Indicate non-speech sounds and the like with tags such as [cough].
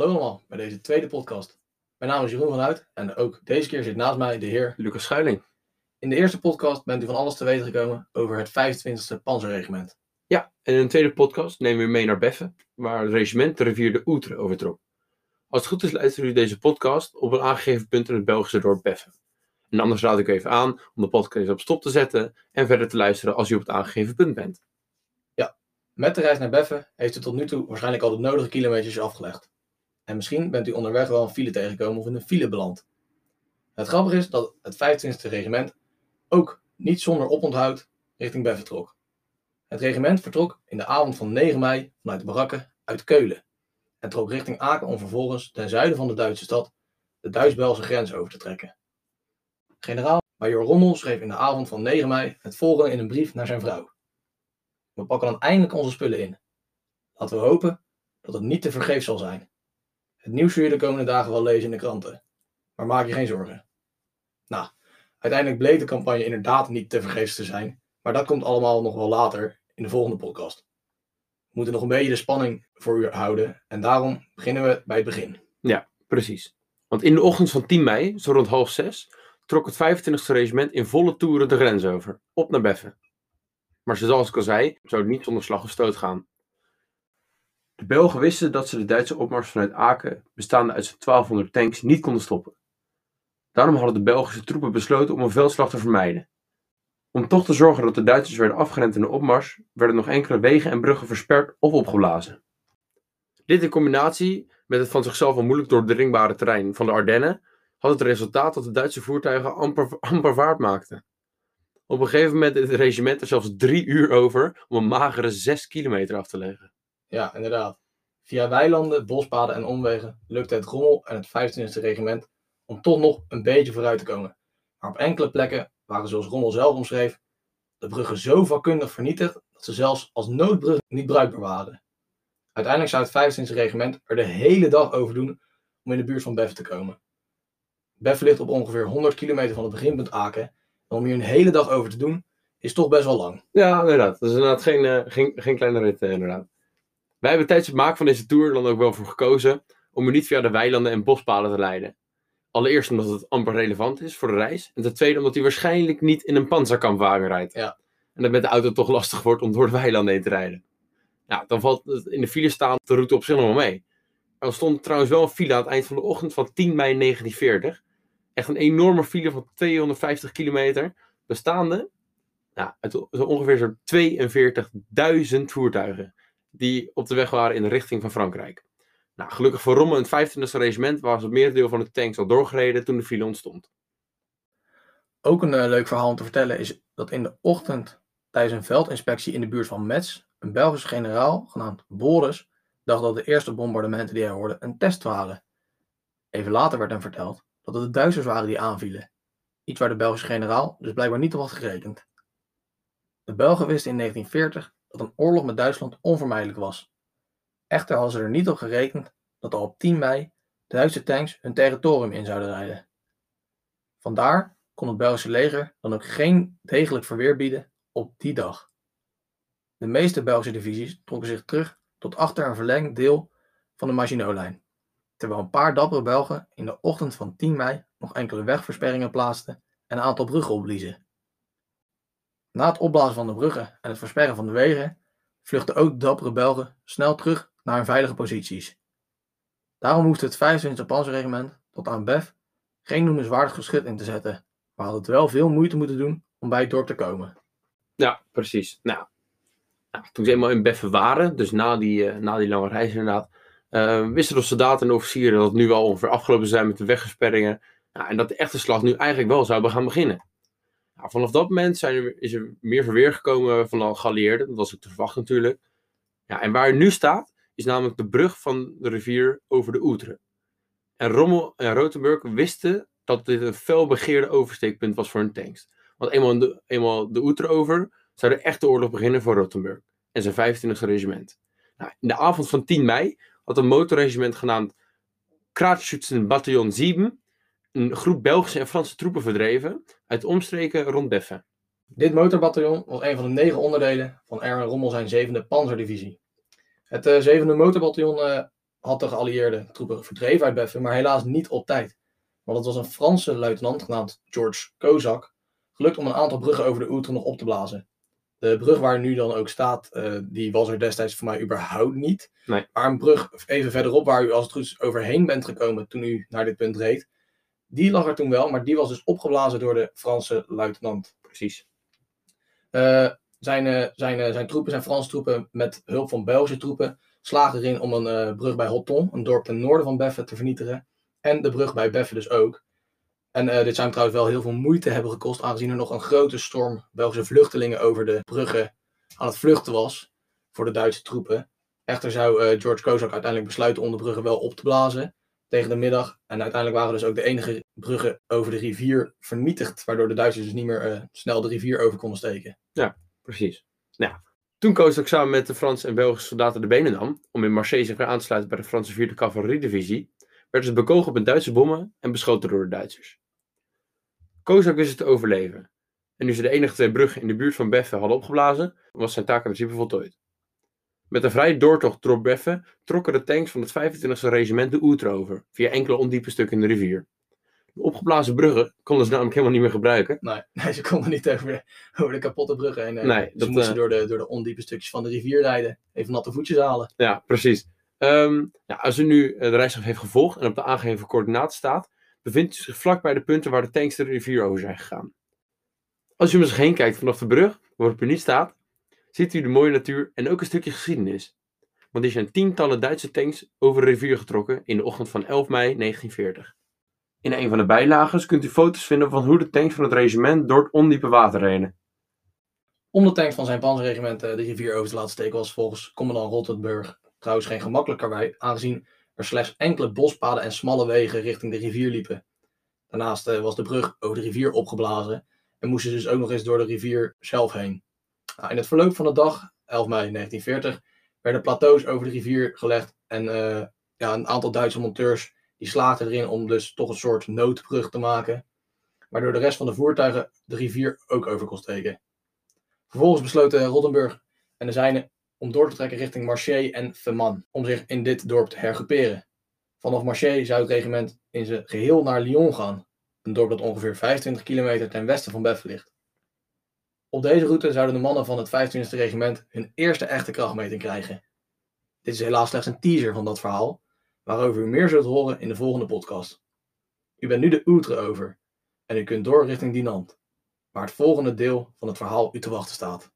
Hallo allemaal bij deze tweede podcast. Mijn naam is Jeroen van Uit en ook deze keer zit naast mij de heer. Lucas Schuiling. In de eerste podcast bent u van alles te weten gekomen over het 25e Panzerregiment. Ja, en in de tweede podcast nemen we u mee naar Beffen, waar het regiment de rivier de Oetre overtrok. Als het goed is luisteren u deze podcast op een aangegeven punt in het Belgische dorp Beffen. En anders raad ik u even aan om de podcast op stop te zetten en verder te luisteren als u op het aangegeven punt bent. Met de reis naar Beffen heeft u tot nu toe waarschijnlijk al de nodige kilometers afgelegd. En misschien bent u onderweg wel een file tegengekomen of in een file beland. Het grappige is dat het 25e regiment ook niet zonder oponthoud richting Beffen trok. Het regiment vertrok in de avond van 9 mei vanuit de barakken uit Keulen en trok richting Aken om vervolgens ten zuiden van de Duitse stad de Duits-Belgische grens over te trekken. Generaal Major Rommel schreef in de avond van 9 mei het volgende in een brief naar zijn vrouw. We pakken dan eindelijk onze spullen in. Laten we hopen dat het niet te vergeefs zal zijn. Het nieuws zul je de komende dagen wel lezen in de kranten. Maar maak je geen zorgen. Nou, uiteindelijk bleek de campagne inderdaad niet te vergeefs te zijn. Maar dat komt allemaal nog wel later in de volgende podcast. We moeten nog een beetje de spanning voor u houden. En daarom beginnen we bij het begin. Ja, precies. Want in de ochtend van 10 mei, zo rond half zes, trok het 25e regiment in volle toeren de grens over, op naar Beffen. Maar zoals ik al zei, zou het niet zonder slag of stoot gaan. De Belgen wisten dat ze de Duitse opmars vanuit Aken, bestaande uit zo'n 1200 tanks, niet konden stoppen. Daarom hadden de Belgische troepen besloten om een veldslag te vermijden. Om toch te zorgen dat de Duitsers werden afgerend in de opmars, werden nog enkele wegen en bruggen versperd of opgeblazen. Dit in combinatie met het van zichzelf al moeilijk doordringbare terrein van de Ardennen had het resultaat dat de Duitse voertuigen amper, amper vaart maakten. Op een gegeven moment deed het regiment er zelfs drie uur over om een magere zes kilometer af te leggen. Ja, inderdaad. Via weilanden, bospaden en omwegen lukte het Rommel en het 25e regiment om toch nog een beetje vooruit te komen. Maar op enkele plekken waren, zoals Rommel zelf omschreef, de bruggen zo vakkundig vernietigd dat ze zelfs als noodbrug niet bruikbaar waren. Uiteindelijk zou het 25e regiment er de hele dag over doen om in de buurt van Beffen te komen. Beffen ligt op ongeveer 100 kilometer van het beginpunt Aken. En om hier een hele dag over te doen, is toch best wel lang. Ja, inderdaad. Dat is inderdaad geen, uh, geen, geen kleine rit, uh, inderdaad. Wij hebben tijdens het maken van deze tour dan ook wel voor gekozen om u niet via de weilanden en bospaden te leiden. Allereerst omdat het amper relevant is voor de reis. En ten tweede omdat u waarschijnlijk niet in een panzerkampwagen rijdt. Ja. En dat met de auto toch lastig wordt om door de weilanden heen te rijden. Nou, dan valt het in de file staan de route op zich nog wel mee. Er stond trouwens wel een file aan het eind van de ochtend van 10 mei 1940. Echt een enorme file van 250 kilometer. Bestaande nou, uit ongeveer zo'n 42.000 voertuigen. Die op de weg waren in de richting van Frankrijk. Nou, gelukkig voor Rommel en het 25e regiment was het merendeel van de tanks al doorgereden toen de file ontstond. Ook een uh, leuk verhaal om te vertellen is dat in de ochtend tijdens een veldinspectie in de buurt van Metz een Belgische generaal genaamd Boris dacht dat de eerste bombardementen die hij hoorde een test waren. Even later werd hem verteld dat het de Duitsers waren die aanvielen. Iets waar de Belgische generaal dus blijkbaar niet op had gerekend. De Belgen wisten in 1940 dat een oorlog met Duitsland onvermijdelijk was. Echter hadden ze er niet op gerekend dat al op 10 mei Duitse tanks hun territorium in zouden rijden. Vandaar kon het Belgische leger dan ook geen degelijk verweer bieden op die dag. De meeste Belgische divisies trokken zich terug tot achter een verlengd deel van de Maginot-lijn, terwijl een paar dappere Belgen in de ochtend van 10 mei nog enkele wegversperringen plaatsten en een aantal bruggen opbliezen. Na het opblazen van de bruggen en het versperren van de wegen, vluchtten ook dappere Belgen snel terug naar hun veilige posities. Daarom hoefde het 25e Panzerregiment tot aan Bef geen noemenswaardig geschut in te zetten, maar had het wel veel moeite moeten doen om bij het dorp te komen. Ja, precies. Nou, nou toen ze eenmaal in Beffen waren, dus na die, uh, na die lange reis inderdaad, uh, wisten de soldaten en officieren dat het nu al ongeveer afgelopen zijn met de weggesperringen. Nou, en dat de echte slag nu eigenlijk wel zou gaan beginnen. Nou, vanaf dat moment zijn er, is er meer verweer gekomen van de geallieerden. Dat was ook te verwachten natuurlijk. Ja, en waar het nu staat, is namelijk de brug van de rivier over de Oetre. En Rommel en Rotenburg wisten dat dit een felbegeerde oversteekpunt was voor hun tanks. Want eenmaal de, eenmaal de Oetre over, zou de echte oorlog beginnen voor Rotenburg en zijn 25e regiment. Nou, in de avond van 10 mei had een motorregiment genaamd Kraatschützen Bataillon 7 een groep Belgische en Franse troepen verdreven uit omstreken rond Beffen. Dit motorbataljon was een van de negen onderdelen van Erwin Rommel zijn zevende panzerdivisie. Het uh, zevende motorbataljon uh, had de geallieerde troepen verdreven uit Beffe, maar helaas niet op tijd. Want het was een Franse luitenant genaamd George Kozak gelukt om een aantal bruggen over de Oetre nog op te blazen. De brug waar nu dan ook staat, eh, die was er destijds voor mij überhaupt niet. Nee. Maar een brug even verderop, waar u als het goed is overheen bent gekomen toen u naar dit punt reed, die lag er toen wel, maar die was dus opgeblazen door de Franse luitenant. Precies. Uh, zijn, uh, zijn, uh, zijn troepen, zijn Franse troepen, met hulp van Belgische troepen, slagen erin om een brug bij Hotton, een dorp ten noorden van Beffe, te vernietigen. En de brug bij Beffe dus ook. En dit zou trouwens wel heel veel moeite hebben gekost, aangezien er nog een grote storm Belgische vluchtelingen over de bruggen aan het vluchten was voor de Duitse troepen. Echter zou George Kozak uiteindelijk besluiten om de bruggen wel op te blazen tegen de middag. En uiteindelijk waren dus ook de enige bruggen over de rivier vernietigd, waardoor de Duitsers dus niet meer uh, snel de rivier over konden steken. Ja, precies. Nou, toen koos ik samen met de Franse en Belgische soldaten de benen nam, om in Marseille zich weer aan te sluiten bij de Franse 4e Cavalieriedivisie, werden ze bekogeld met Duitse bommen en beschoten door de Duitsers. Kozak wist het te overleven. En nu ze de enige twee bruggen in de buurt van Beffe hadden opgeblazen, was zijn taak in principe voltooid. Met een vrije doortocht door trokken de tanks van het 25e regiment de Oetre over, via enkele ondiepe stukken in de rivier. De opgeblazen bruggen konden ze namelijk helemaal niet meer gebruiken. Nee, [laughs] nee ze konden niet over de, over de kapotte bruggen heen. Nee, ze dat, moesten uh, door, de, door de ondiepe stukjes van de rivier rijden. Even natte voetjes halen. Ja, precies. Um, ja, als u nu de reisdag heeft gevolgd en op de aangegeven coördinaten staat, bevindt u zich vlak bij de punten waar de tanks de rivier over zijn gegaan. Als u om zich heen kijkt vanaf de brug, waarop u niet staat, ziet u de mooie natuur en ook een stukje geschiedenis. Want er zijn tientallen Duitse tanks over de rivier getrokken in de ochtend van 11 mei 1940. In een van de bijlagen kunt u foto's vinden van hoe de tanks van het regiment door het ondiepe water reden. Om de tanks van zijn panzerregiment de rivier over te laten steken was volgens commandant Rottenburg trouwens geen gemakkelijk karwei, aangezien er slechts enkele bospaden en smalle wegen richting de rivier liepen. Daarnaast was de brug over de rivier opgeblazen en moesten dus ook nog eens door de rivier zelf heen. Nou, in het verloop van de dag, 11 mei 1940, werden plateaus over de rivier gelegd en uh, ja, een aantal Duitse monteurs die slaagden erin om dus toch een soort noodbrug te maken, waardoor de rest van de voertuigen de rivier ook over kon steken. Vervolgens besloten Rottenburg en de zijnen om door te trekken richting Marseille en Feman, om zich in dit dorp te hergroeperen. Vanaf Marseille zou het regiment in zijn geheel naar Lyon gaan, een dorp dat ongeveer 25 kilometer ten westen van Beffe ligt. Op deze route zouden de mannen van het 25e regiment hun eerste echte krachtmeting krijgen. Dit is helaas slechts een teaser van dat verhaal, waarover u meer zult horen in de volgende podcast. U bent nu de Outre over en u kunt door richting Dinant, waar het volgende deel van het verhaal u te wachten staat.